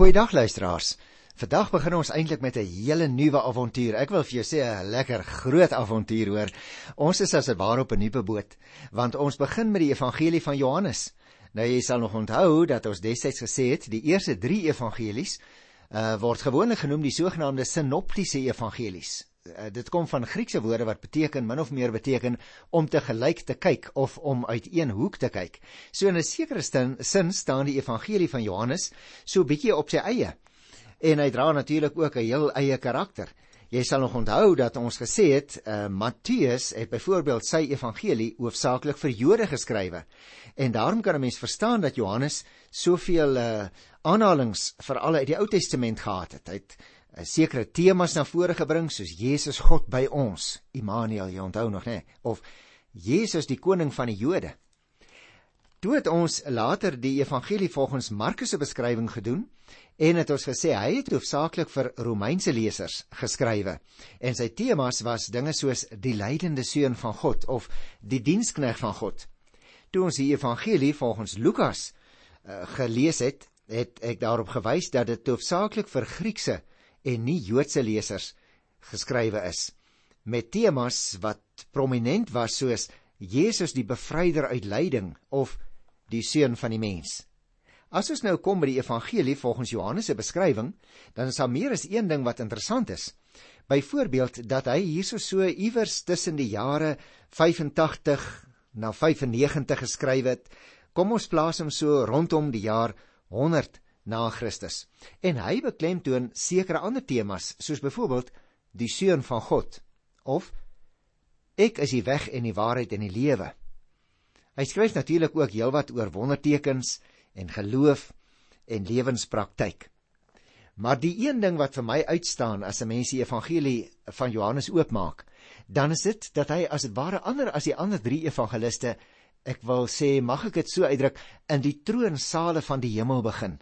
Goeiedag luisteraars. Vandag begin ons eintlik met 'n hele nuwe avontuur. Ek wil vir jou sê 'n lekker groot avontuur hoor. Ons is as dit ware op 'n nuwe boot, want ons begin met die evangelie van Johannes. Nou jy sal nog onthou dat ons destyds gesê het die eerste 3 evangelies uh, word gewoonlik genoem die sogenaamde sinoptiese evangelies. Uh, dit kom van Griekse woorde wat beteken min of meer beteken om te gelyk te kyk of om uit een hoek te kyk. So in 'n sekere sin staan die evangelie van Johannes so bietjie op sy eie. En hy dra natuurlik ook 'n heel eie karakter. Jy sal nog onthou dat ons gesê het, uh, Matteus het byvoorbeeld sy evangelie hoofsaaklik vir Jode geskrywe. En daarom kan 'n mens verstaan dat Johannes soveel uh, aanhalinge veral uit die Ou Testament gehad het. Hy het sekere temas na vore gebring soos Jesus God by ons, Immanuel, jy onthou nog nê, of Jesus die koning van die Jode. Toe het ons later die evangelie volgens Markus se beskrywing gedoen en het ons gesê hy het hoofsaaklik vir Romeinse lesers geskrywe en sy temas was dinge soos die lydende seun van God of die dienskneg van God. Toe ons die evangelie volgens Lukas uh, gelees het, het ek daarop gewys dat dit hoofsaaklik vir Griekse en nie Joodse lesers geskrywe is met temas wat prominent was soos Jesus die bevryder uit lyding of die seun van die mens. As ons nou kom by die evangelie volgens Johannes se beskrywing, dan is daar meer as een ding wat interessant is. Byvoorbeeld dat hy hierso so iewers tussen die jare 85 na 95 geskryf het. Kom ons plaas hom so rondom die jaar 100 na Christus. En hy beklemtoon sekere ander temas, soos byvoorbeeld die seun van God of ek is die weg en die waarheid en die lewe. Hy skryf natuurlik ook heelwat oor wondertekens en geloof en lewenspraktyk. Maar die een ding wat vir my uitstaan as 'n mens die evangelie van Johannes oopmaak, dan is dit dat hy as ware ander as die ander 3 evangeliste, ek wil sê, mag ek dit so uitdruk, in die troonsale van die hemel begin.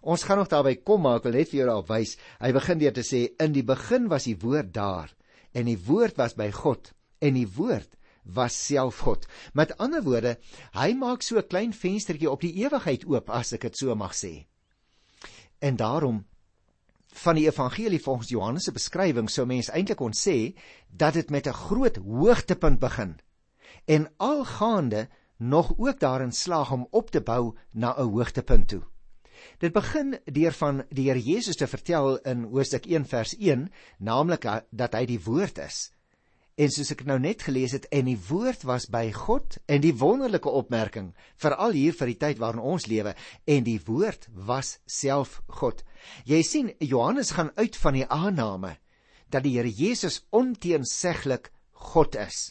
Ons gaan nog daarby kom, maar ek wil net vir jou daarop wys. Hy begin deur te sê in die begin was die woord daar en die woord was by God en die woord was self God. Met ander woorde, hy maak so 'n klein venstertjie op die ewigheid oop as ek dit so mag sê. En daarom van die evangelie volgens Johannes se beskrywing sou mens eintlik kon sê dat dit met 'n groot hoogtepunt begin en algaande nog ook daarin slaag om op te bou na 'n hoogtepunt toe. Dit begin deur van die Here Jesus te vertel in Hoofstuk 1 vers 1, naamlik dat hy die woord is. En soos ek nou net gelees het en die woord was by God en die wonderlike opmerking veral hier vir die tyd waarin ons lewe en die woord was self God. Jy sien Johannes gaan uit van die aanname dat die Here Jesus onteenseglik God is.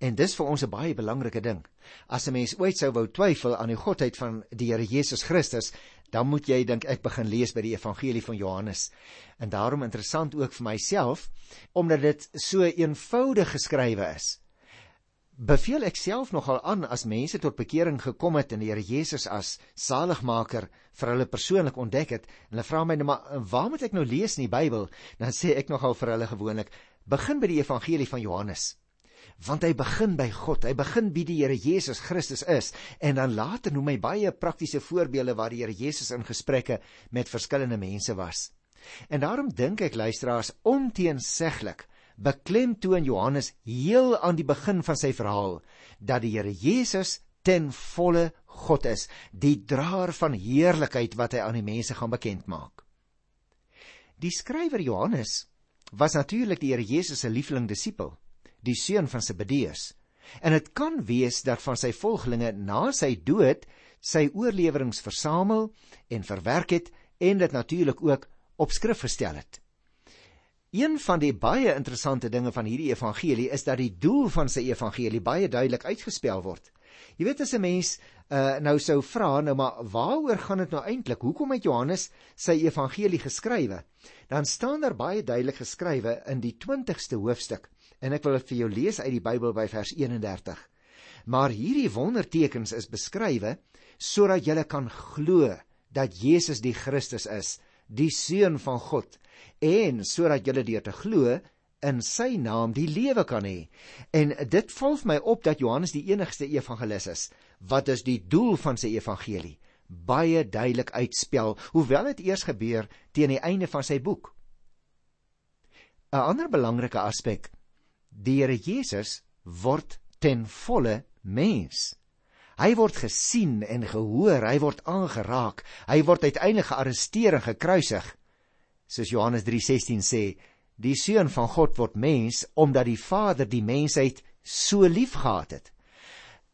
En dis vir ons 'n baie belangrike ding. As 'n mens ooit sou wou twyfel aan die godheid van die Here Jesus Christus, dan moet jy dink ek begin lees by die evangelie van Johannes. En daarom interessant ook vir myself omdat dit so eenvoudig geskrywe is. Beveel ek self nogal aan as mense tot bekering gekom het en die Here Jesus as saligmaker vir hulle persoonlik ontdek het en hulle vra my nou maar waar moet ek nou lees in die Bybel? Dan sê ek nogal vir hulle gewoonlik begin by die evangelie van Johannes want hy begin by God. Hy begin by die Here Jesus Christus is en dan later noem hy baie praktiese voorbeelde waar die Here Jesus in gesprekke met verskillende mense was. En daarom dink ek luisteraars onteenseglik beklemtoon Johannes heel aan die begin van sy verhaal dat die Here Jesus ten volle God is, die draer van heerlikheid wat hy aan die mense gaan bekend maak. Die skrywer Johannes was natuurlik die Here Jesus se liefling disipel die seun van Zebedeus. En dit kan wees dat van sy volgelinge na sy dood sy oorleweringe versamel en verwerk het en dit natuurlik ook op skrif gestel het. Een van die baie interessante dinge van hierdie evangelie is dat die doel van sy evangelie baie duidelik uitgespel word. Jy weet as 'n mens uh, nou sou vra nou maar waaroor gaan dit nou eintlik? Hoekom het Johannes sy evangelie geskrywe? Dan staan daar baie duidelik geskrywe in die 20ste hoofstuk En ek wil dit vir jou lees uit die Bybel by vers 31. Maar hierdie wondertekens is beskrywe sodat jy kan glo dat Jesus die Christus is, die seun van God, en sodat jy deur te glo in sy naam die lewe kan hê. En dit val my op dat Johannes die enigste evangelis is wat is die doel van sy evangelie baie duidelik uitspel, hoewel dit eers gebeur teen die einde van sy boek. 'n Ander belangrike aspek: die Here Jesus word ten volle mens. Hy word gesien en gehoor, hy word aangeraak, hy word uiteindelik gearresteer en gekruisig. Soos Johannes 3:16 sê, die seun van God word mens omdat die Vader die mensheid so liefgehad het.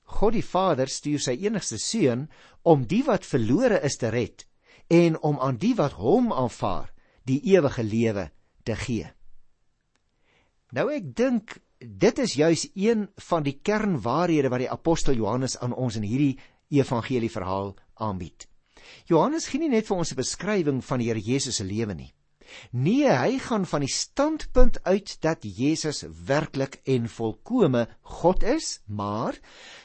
God die Vader stuur sy enigste seun om die wat verlore is te red en om aan die wat hom aanvaar die ewige lewe te gee. Nou ek dink dit is juis een van die kernwaarhede wat die apostel Johannes aan ons in hierdie evangelie verhaal aanbied. Johannes gee nie net vir ons 'n beskrywing van die Here Jesus se lewe nie. Nee, hy gaan van die standpunt uit dat Jesus werklik en volkome God is, maar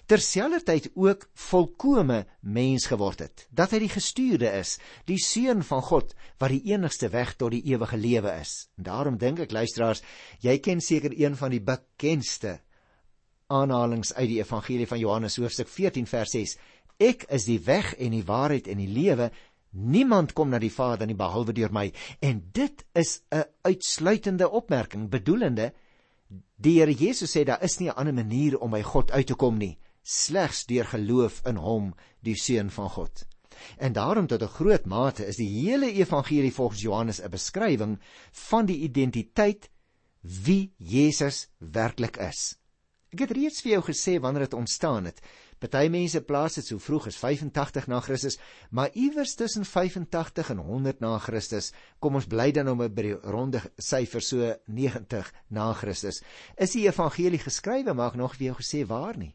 terselfdertyd ook volkome mens geword het. Dat hy die gestuurde is, die seun van God wat die enigste weg tot die ewige lewe is. En daarom dink ek luisteraars, jy ken seker een van die bekendste aanhalinge uit die evangelie van Johannes hoofstuk 14 vers 6. Ek is die weg en die waarheid en die lewe. Niemand kom na die Vader nie behalwe deur my. En dit is 'n uitsluitende opmerking bedoelende die Here Jesus sê daar is nie 'n ander manier om by God uit te kom nie, slegs deur geloof in hom, die seun van God. En daarom tot 'n groot mate is die hele evangelie volgens Johannes 'n beskrywing van die identiteit wie Jesus werklik is. Ek het reeds vir jou gesê wanneer dit ontstaan het. Party mense plaas dit so vroeg as 85 na Christus, maar iewers tussen 85 en 100 na Christus, kom ons bly dan nou by die ronde syfer so 90 na Christus. Is die evangelie geskrywe maar nog jou gesê waar nie?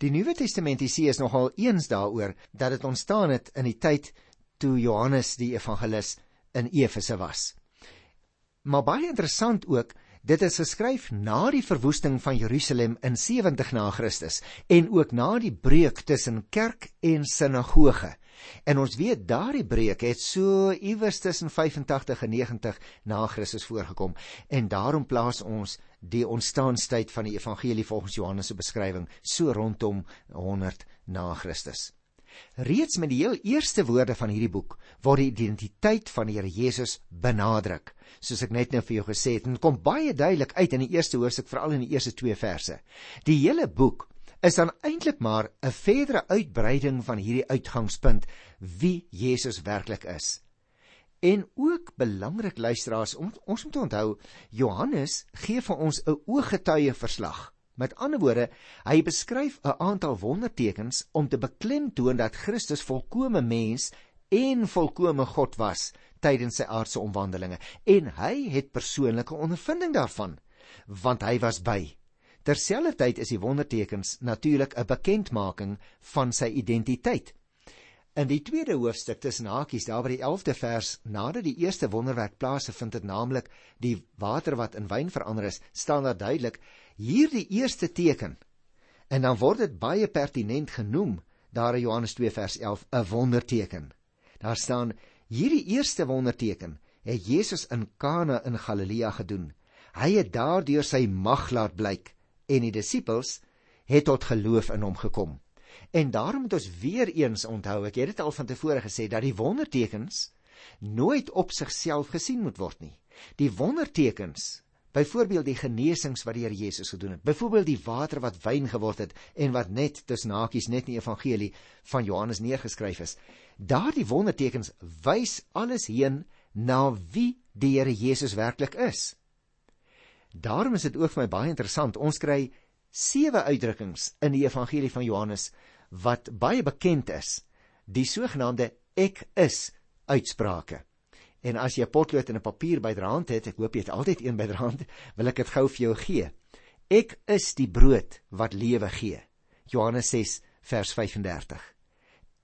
Die Nuwe Testamentiese is nogal eens daaroor dat dit ontstaan het in die tyd toe Johannes die evangelis in Efese was. Maar baie interessant ook Dit is geskryf na die verwoesting van Jerusalem in 70 na Christus en ook na die breuk tussen kerk en sinagoge. En ons weet daardie breuk het so iewers tussen 85 en 90 na Christus voorgekom en daarom plaas ons die ontstaanstyd van die evangelie volgens Johannes se beskrywing so rondom 100 na Christus. Reeds met die heel eerste woorde van hierdie boek word die identiteit van die Here Jesus benadruk. Soos ek net nou vir jou gesê het, en kom baie duidelik uit in die eerste hoofstuk, veral in die eerste 2 verse. Die hele boek is dan eintlik maar 'n verdere uitbreiding van hierdie uitgangspunt wie Jesus werklik is. En ook belangrik luisteraars, om, ons moet onthou Johannes gee vir ons 'n ooggetuie verslag Met ander woorde, hy beskryf 'n aantal wondertekens om te beklemtoon dat Christus volkomme mens en volkomme God was tydens sy aardse omwandelinge en hy het persoonlike ondervinding daarvan want hy was by. Terselfdertyd is die wondertekens natuurlik 'n bekendmaking van sy identiteit. In die tweede hoofstuk tussen hakies daar by die 11de vers nadat die eerste wonderwerk plaasgevind het naamlik die water wat in wyn verander is, staan daar duidelik hierdie eerste teken en dan word dit baie pertinent genoem daar in Johannes 2 vers 11 'n wonderteken. Daar staan hierdie eerste wonderteken het Jesus in Kana in Galilea gedoen. Hy het daardeur sy mag laat blyk en die disippels het tot geloof in hom gekom. En daarom moet ons weer eens onthou, ek het dit al van tevore gesê dat die wondertekens nooit op sigself gesien moet word nie. Die wondertekens Byvoorbeeld die genesings wat die Here Jesus gedoen het. Byvoorbeeld die water wat wyn geword het en wat net tussen hakies net in die evangelie van Johannes neergeskryf is. Daardie wondertekens wys alles heen na wie die Here Jesus werklik is. Daarom is dit ook vir my baie interessant. Ons kry sewe uitdrukkings in die evangelie van Johannes wat baie bekend is. Die sogenaamde ek is uitsprake. En as jy 'n potlood en 'n papier byderhand het, ek hoop jy het altyd een byderhand, wil ek dit gou vir jou gee. Ek is die brood wat lewe gee. Johannes 6 vers 35.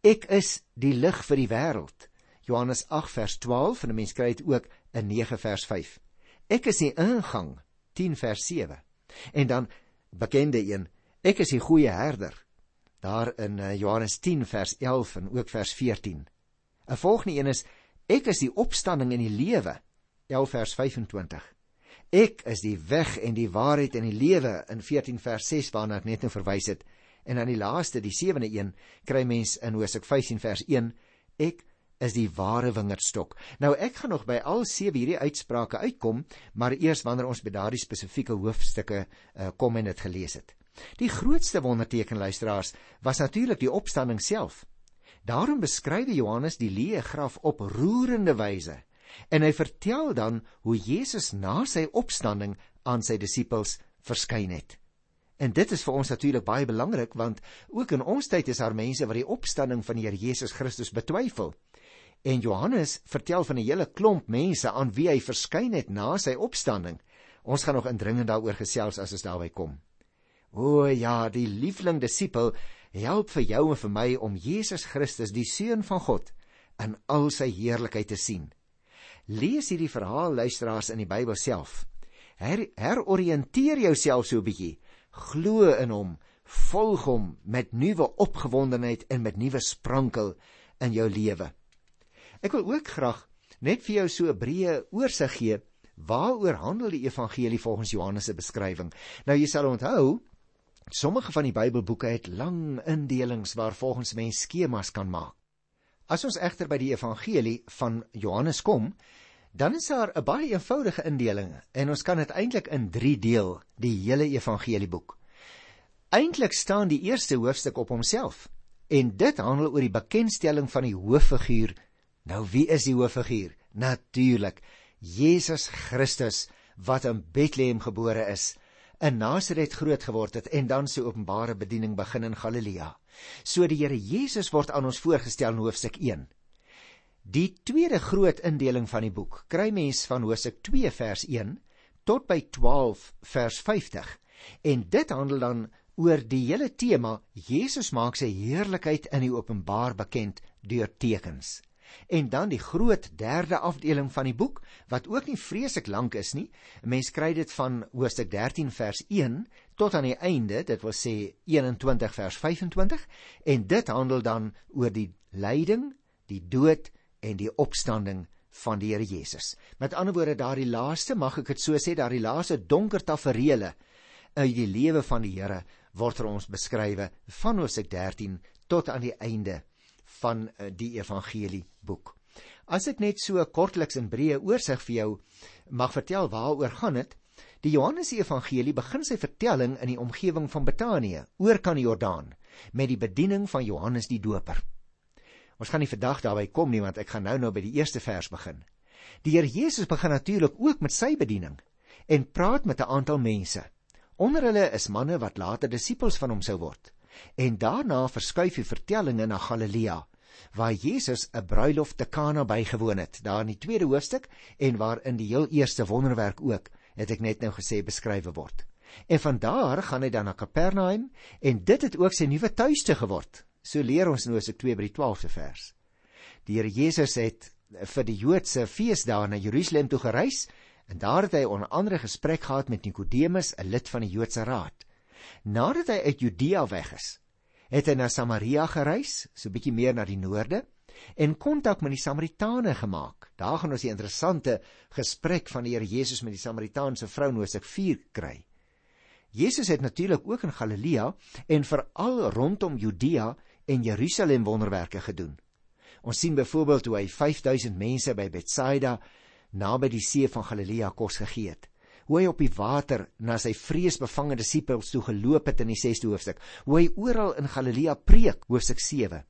Ek is die lig vir die wêreld. Johannes 8 vers 12 en 'n mens kry dit ook in 9 vers 5. Ek is die ingang 10 vers 7. En dan bekende een, ek is die goeie herder. Daar in eh, Johannes 10 vers 11 en ook vers 14. 'n Volgende een is Ek is die opstanding en die lewe. 11 vers 25. Ek is die weg en die waarheid en die lewe in 14 vers 6 waarna ek net nou verwys het. En aan die laaste, die sewende een, kry mens in Hosea 15 vers 1: Ek is die ware wingerdstok. Nou ek gaan nog by al sewe hierdie uitsprake uitkom, maar eers wanneer ons by daardie spesifieke hoofstukke uh, kom en dit gelees het. Die grootste wonderteken luisteraars was natuurlik die opstanding self. Daarom beskryf Johannes die leë graf op roerende wyse en hy vertel dan hoe Jesus na sy opstanding aan sy disippels verskyn het. En dit is vir ons natuurlik baie belangrik want ook in ons tyd is daar mense wat die opstanding van die Here Jesus Christus betwyfel. En Johannes vertel van 'n hele klomp mense aan wie hy verskyn het na sy opstanding. Ons gaan nog indringend daaroor gesels as ons daarby kom. O ja, die liefling disipel help vir jou en vir my om Jesus Christus, die seun van God, in al sy heerlikheid te sien. Lees hierdie verhaal luisteraars in die Bybel self. Her, heroriënteer jouself so 'n bietjie glo in hom, volg hom met nuwe opgewondenheid en met nuwe sprankel in jou lewe. Ek wil ook graag net vir jou so 'n breë oorsig gee waaroor handel die evangelie volgens Johannes se beskrywing. Nou jy sal onthou sommige van die Bybelboeke het lang indelings waar volgens mens skemas kan maak. As ons egter by die evangelie van Johannes kom, dan is daar 'n baie eenvoudige indeling en ons kan dit eintlik in 3 deel, die hele evangelieboek. Eintlik staan die eerste hoofstuk op homself en dit handel oor die bekendstelling van die hooffiguur. Nou wie is die hooffiguur? Natuurlik Jesus Christus wat in Bethlehem gebore is, in Nasaret groot geword het en dan sy openbare bediening begin in Galilea. So die Here Jesus word aan ons voorgestel in hoofstuk Die tweede groot indeling van die boek kry mens van Hosea 2 vers 1 tot by 12 vers 50. En dit handel dan oor die hele tema Jesus maak sy heerlikheid in die openbaar bekend deur tekens. En dan die groot derde afdeling van die boek wat ook nie vreeslik lank is nie. Mens kry dit van Hoofstuk 13 vers 1 tot aan die einde, dit wil sê 21 vers 25 en dit handel dan oor die lyding, die dood en die opstanding van die Here Jesus. Met ander woorde, daardie laaste, mag ek dit so sê, daardie laaste donker tafereele uit die lewe van die Here word vir ons beskrywe van Hosea 13 tot aan die einde van eh, die evangelie boek. As ek net so kortliks in breë oorsig vir jou mag vertel waaroor gaan dit? Die Johannes Evangelie begin sy vertelling in die omgewing van Betanië, oor kan die Jordaan, met die bediening van Johannes die Doper. Ons gaan nie vandag daarby kom nie want ek gaan nou nou by die eerste vers begin. Die Here Jesus begin natuurlik ook met sy bediening en praat met 'n aantal mense. Onder hulle is manne wat later disippels van hom sou word. En daarna verskuif die vertellinge na Galilea waar Jesus 'n bruilof te Kana bygewoon het, daar in die tweede hoofstuk en waarin die heel eerste wonderwerk ook, het ek net nou gesê beskrywe word. En van daar gaan hy dan na Kapernaum en dit het ook sy nuwe tuiste geword. So leer ons in Hosea 2 by die 12de vers. Die Here Jesus het vir die Joodse feesdae na Jerusalem toe gereis en daar het hy onder andere gesprek gehad met Nikodemus, 'n lid van die Joodse raad. Nadat hy uit Judea weg is, het hy na Samaria gereis, so bietjie meer na die noorde en kontak met die Samaritane gemaak. Daar gaan ons 'n interessante gesprek van die Here Jesus met die Samaritaanse vrou in Hosea 4 kry. Jesus het natuurlik ook in Galilea en veral rondom Judea en Jerusalem wonderwerke gedoen. Ons sien byvoorbeeld hoe hy 5000 mense by Betsaida naby die see van Galilea kos gegee het. Hoe hy op die water na sy vreesbevange disippels toe geloop het in die 6de hoofstuk. Hoe hy oral in Galilea preek, hoofstuk 7.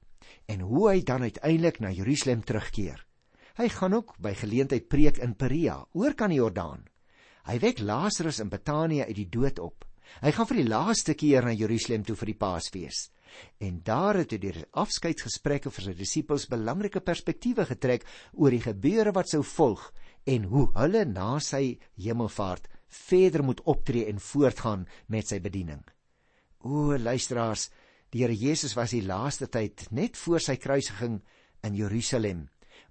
En hoe hy dan uiteindelik na Jerusalem terugkeer. Hy gaan ook by geleentheid preek in Perea, oor kan die Jordaan. Hy wek Lazarus in Betanië uit die dood op. Hy gaan vir die laaste keer na Jerusalem toe vir die Paasfees. En daar het hy deur afskeidsgesprekke vir sy disippels belangrike perspektiewe getrek oor die gebeure wat sou volg en hoe hulle na sy hemelvaart verder moet optree en voortgaan met sy bediening. O luisteraars, die Here Jesus was die laaste tyd net voor sy kruisiging in Jerusalem,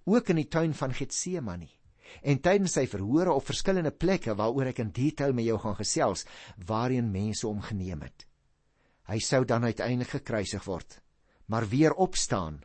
ook in die tuin van Getsemane. En tydens sy verhore op verskillende plekke waaroor ek in detail met jou gaan gesels, waarheen mense hom geneem het. Hy sou dan uiteindelik gekruisig word, maar weer opstaan,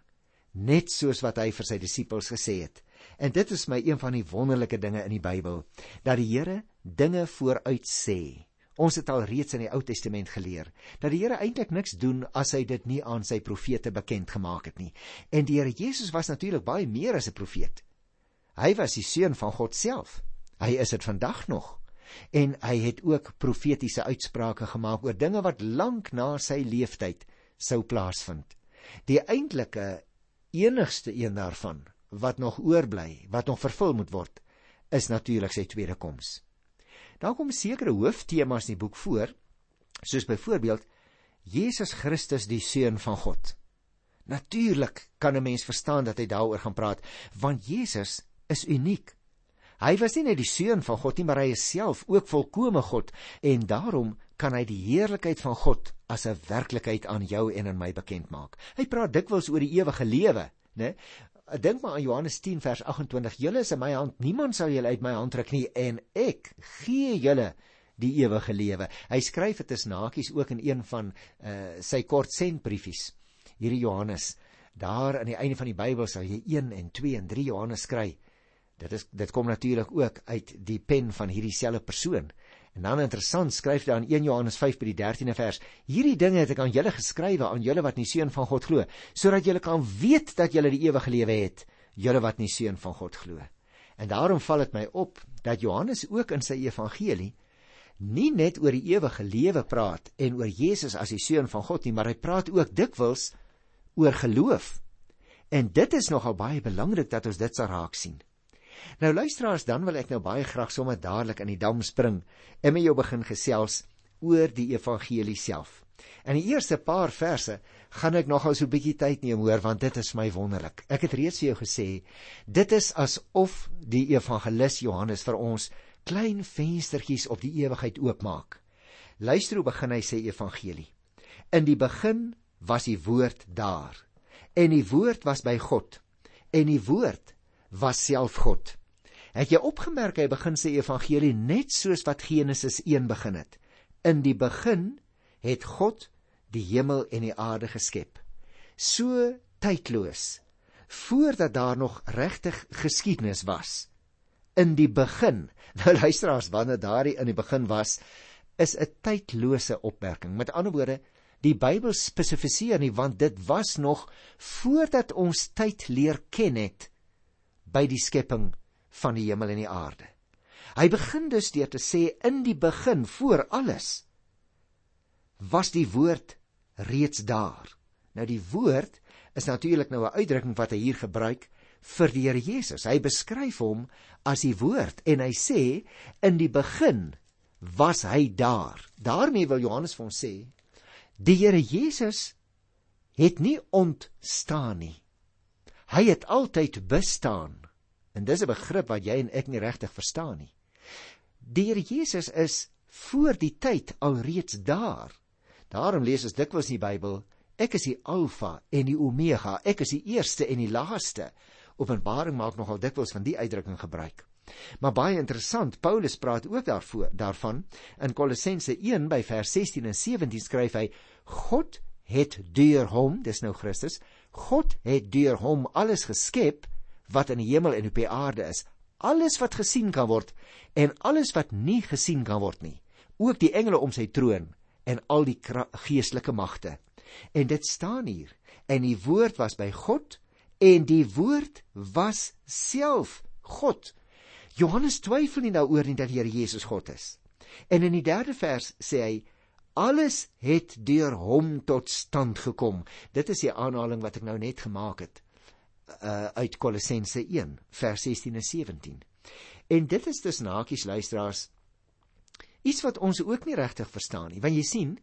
net soos wat hy vir sy disippels gesê het. En dit is my een van die wonderlike dinge in die Bybel, dat die Here dinge vooruit sê Ons het al reeds in die Ou Testament geleer dat die Here eintlik niks doen as hy dit nie aan sy profete bekend gemaak het nie. En die Here Jesus was natuurlik baie meer as 'n profeet. Hy was die seun van God self. Hy is dit vandag nog. En hy het ook profetiese uitsprake gemaak oor dinge wat lank na sy leeftyd sou plaasvind. Die eintlike enigste een daarvan wat nog oorbly, wat nog vervul moet word, is natuurlik sy tweede koms. Daar kom sekere hooftemas in die boek voor, soos byvoorbeeld Jesus Christus die seun van God. Natuurlik kan 'n mens verstaan dat hy daaroor gaan praat, want Jesus is uniek. Hy was nie net die seun van God nie, maar hy is self ook volkome God en daarom kan hy die heerlikheid van God as 'n werklikheid aan jou en aan my bekend maak. Hy praat dikwels oor die ewige lewe, né? Dink maar aan Johannes 10 vers 28. Julle is in my hand, niemand sal julle uit my hand trek nie en ek gee julle die ewige lewe. Hy skryf dit is nakies ook in een van uh, sy kort sentbriefies. Hierdie Johannes, daar aan die einde van die Bybel sal jy 1 en 2 en 3 Johannes kry. Dit is dit kom natuurlik ook uit die pen van hierdie selfe persoon. En dan interessant skryf hy aan 1 Johannes 5 by die 13de vers: Hierdie dinge het ek aan julle geskrywe aan julle wat nie seun van God glo, sodat julle kan weet dat julle die ewige lewe het, julle wat nie seun van God glo. En daarom val dit my op dat Johannes ook in sy evangelie nie net oor die ewige lewe praat en oor Jesus as die seun van God nie, maar hy praat ook dikwels oor geloof. En dit is nogal baie belangrik dat ons dit sal raak sien. Nou luisteraars, dan wil ek nou baie graag sommer dadelik in die dam spring en met jou begin gesels oor die evangelie self. In die eerste paar verse gaan ek nogal so 'n bietjie tyd neem hoor want dit is my wonderlik. Ek het reeds vir jou gesê, dit is asof die evangelis Johannes vir ons klein venstertjies op die ewigheid oopmaak. Luister hoe begin hy sy evangelie. In die begin was die woord daar en die woord was by God en die woord was self God. Het jy opgemerk hy begin sy evangelie net soos wat Genesis 1 begin het. In die begin het God die hemel en die aarde geskep. So tydloos voordat daar nog regtig geskiedenis was. In die begin. Nou luisteraars, wanneer daardie in die begin was, is 'n tydlose opmerking. Met ander woorde, die Bybel spesifiseer nie want dit was nog voordat ons tyd leer ken het by die skepping van die hemel en die aarde. Hy begin dus deur te sê in die begin voor alles was die woord reeds daar. Nou die woord is natuurlik nou 'n uitdrukking wat hy hier gebruik vir die Here Jesus. Hy beskryf hom as die woord en hy sê in die begin was hy daar. daarmee wil Johannes vir ons sê die Here Jesus het nie ontstaan nie. Hy het altyd bestaan. En dis 'n begrip wat jy en ek nie regtig verstaan nie. Die Here Jesus is voor die tyd alreeds daar. Daarom lees ons dikwels in die Bybel, ek is die Alfa en die Omega, ek is die eerste en die laaste. Openbaring maak nogal dikwels van die uitdrukking gebruik. Maar baie interessant, Paulus praat ook daarvoor daarvan in Kolossense 1 by vers 16 en 17 skryf hy: God het deur hom, dis nou Christus, God het deur hom alles geskep wat in die hemel en op die aarde is, alles wat gesien kan word en alles wat nie gesien kan word nie, ook die engele om sy troon en al die geestelike magte. En dit staan hier, en die woord was by God en die woord was self God. Johannes twyfel nie daaroor nie dat die Here Jesus God is. En in die 3de vers sê hy alles het deur hom tot stand gekom. Dit is die aanhaling wat ek nou net gemaak het uh, uit Kolossense 1 vers 16 en 17. En dit is dus nakies luisteraars iets wat ons ook nie regtig verstaan nie. Want jy sien,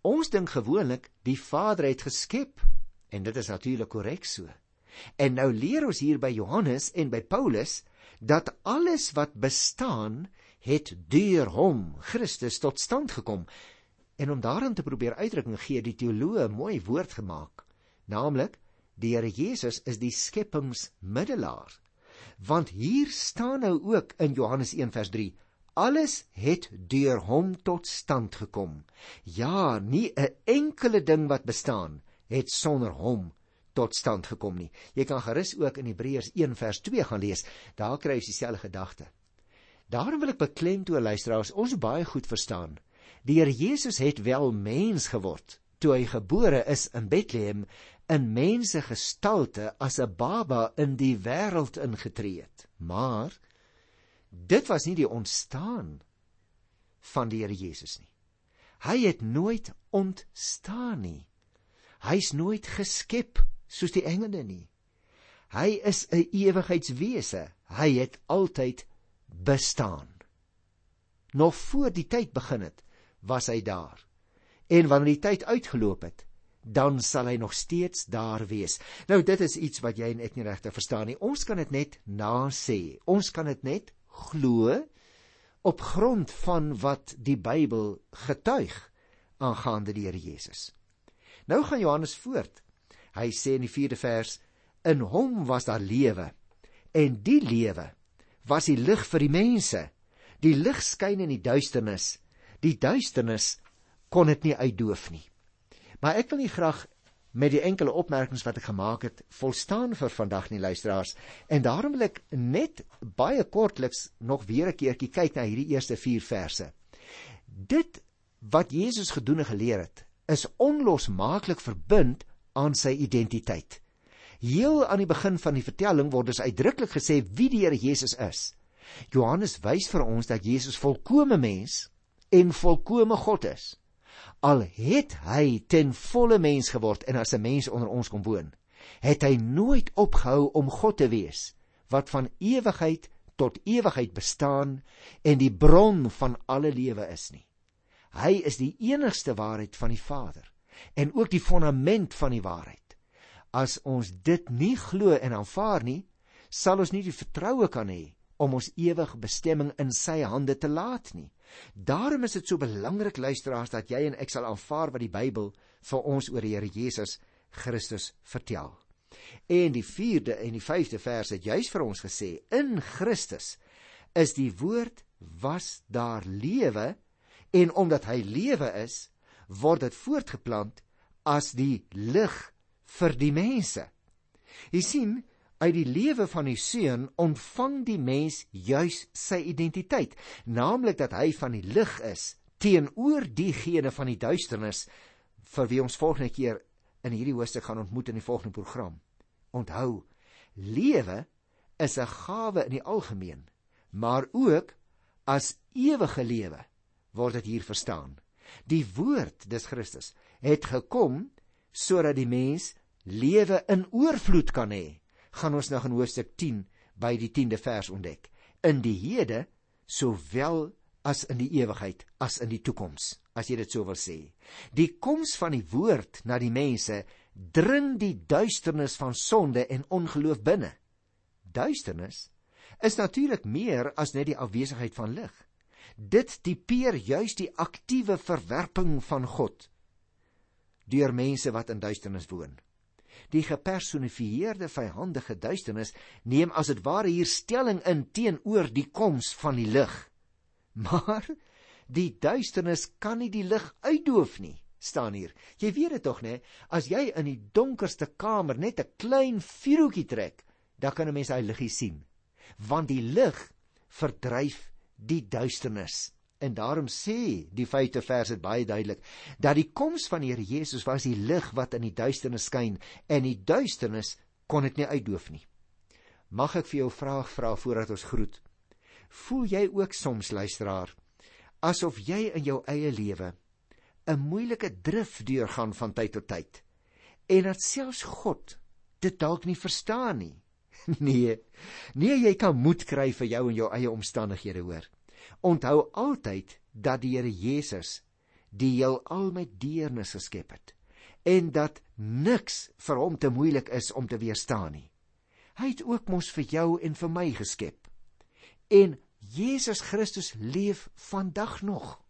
ons dink gewoonlik die Vader het geskep en dit is natuurlik korrek so. En nou leer ons hier by Johannes en by Paulus dat alles wat bestaan het deur hom Christus tot stand gekom. En om daarin te probeer uitdrukking gee die teoloë mooi woord gemaak, naamlik Die Here Jesus is die skepingsmiddelaar. Want hier staan nou ook in Johannes 1 vers 3 Alles het deur hom tot stand gekom. Ja, nie 'n enkele ding wat bestaan het sonder hom tot stand gekom nie. Jy kan gerus ook in Hebreërs 1 vers 2 gaan lees. Daar kry jy dieselfde gedagte. Daarom wil ek beklemtoon luisteraars, ons baie goed verstaan Die Here Jesus het wel mens geword toe hy gebore is in Bethlehem in mense gestalte as 'n baba in die wêreld ingetree het. Maar dit was nie die ontstaan van die Here Jesus nie. Hy het nooit ontstaan nie. Hy's nooit geskep soos die engele nie. Hy is 'n ewigheidswese. Hy het altyd bestaan. Nog voor die tyd begin het, was hy daar. En wanneer die tyd uitgeloop het, dan sal hy nog steeds daar wees. Nou dit is iets wat jy en ek nie regtig verstaan nie. Ons kan dit net nasê. Ons kan dit net glo op grond van wat die Bybel getuig aangaande die Here Jesus. Nou gaan Johannes voort. Hy sê in die 4de vers: In hom was daar lewe en die lewe was die lig vir die mense. Die lig skyn in die duisternis. Die duisternis kon dit nie uitdoof nie. Maar ek wil nie graag met die enkele opmerkings wat ek gemaak het volstaan vir vandag nie luisteraars en daarom wil ek net baie kortliks nog weer 'n keertjie kyk na hierdie eerste 4 verse. Dit wat Jesus gedoen en geleer het, is onlosmaaklik verbind aan sy identiteit. Heel aan die begin van die vertelling word dus uitdruklik gesê wie die Here Jesus is. Johannes wys vir ons dat Jesus volkomme mens en volkomme God is al het hy ten volle mens geword en as 'n mens onder ons kom woon, het hy nooit opgehou om God te wees wat van ewigheid tot ewigheid bestaan en die bron van alle lewe is nie. Hy is die enigste waarheid van die Vader en ook die fondament van die waarheid. As ons dit nie glo en aanvaar nie, sal ons nie die vertroue kan hê om ons ewige bestemming in sy hande te laat nie. Daarom is dit so belangrik luisteraars dat jy en ek sal aanvaar wat die Bybel vir ons oor die Here Jesus Christus vertel. En die 4de en die 5de vers het juis vir ons gesê in Christus is die woord was daar lewe en omdat hy lewe is word dit voortgeplant as die lig vir die mense. Jy sien, uit die lewe van die seun ontvang die mens juis sy identiteit, naamlik dat hy van die lig is teenoor diegene van die duisternis vir wie ons volgende keer in hierdie hoofstuk gaan ontmoet in die volgende program. Onthou, lewe is 'n gawe in die algemeen, maar ook as ewige lewe word dit hier verstaan. Die woord, dis Christus, het gekom sodat die mens lewe in oorvloed kan hê gaan ons nou in hoofstuk 10 by die 10de vers ontdek. In die hede sowel as in die ewigheid as in die toekoms, as jy dit sou wil sê. Die koms van die woord na die mense dring die duisternis van sonde en ongeloof binne. Duisternis is natuurlik meer as net die afwesigheid van lig. Dit tipeer juis die aktiewe verwerping van God deur mense wat in duisternis woon die gepersonifieerde vyhandige duisternis neem as dit ware hier stelling in teenoor die koms van die lig. Maar die duisternis kan nie die lig uitdoof nie, staan hier. Jy weet dit tog nê, as jy in die donkerste kamer net 'n klein vuurhoutjie trek, dan kan 'n mens daai liggie sien. Want die lig verdryf die duisternis. En daarom sê die 5de vers dit baie duidelik dat die koms van die Here Jesus was die lig wat in die duisternis skyn en die duisternis kon dit nie uitdoof nie. Mag ek vir jou 'n vraag vra voordat ons groet? Voel jy ook soms luisteraar asof jy in jou eie lewe 'n moeilike drif deurgaan van tyd tot tyd en dat selfs God dit dalk nie verstaan nie? Nee. Nee, jy kan moed kry vir jou en jou eie omstandighede hoor. Onthou altyd dat die Here Jesus die heelal met deernis geskep het en dat niks vir hom te moeilik is om te weerstaan nie. Hy het ook mos vir jou en vir my geskep. En Jesus Christus leef vandag nog.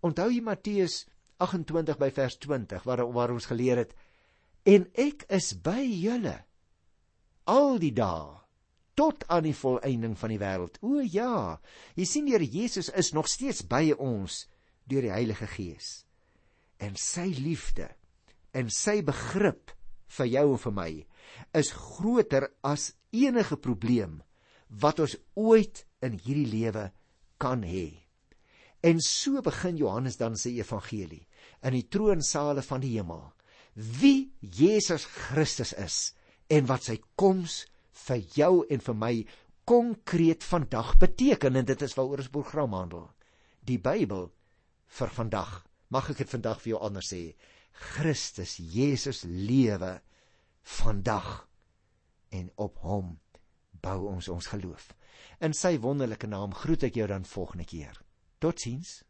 Onthou jy Matteus 28 by vers 20 waar waar ons geleer het en ek is by julle al die dae tot aan die volëinding van die wêreld. O ja, jy sien die Here Jesus is nog steeds by ons deur die Heilige Gees. En sy liefde en sy begrip vir jou en vir my is groter as enige probleem wat ons ooit in hierdie lewe kan hê. En so begin Johannes dan sy evangelie in die troonsale van die hemel. Wie Jesus Christus is en wat sy koms vir jou en vir my konkreet vandag beteken en dit is waaroor ons program handel. Die Bybel vir vandag. Mag ek dit vandag vir jou anders sê? Christus Jesus lewe vandag en op hom bou ons ons geloof. In sy wonderlike naam groet ek jou dan volgende keer. Totsiens.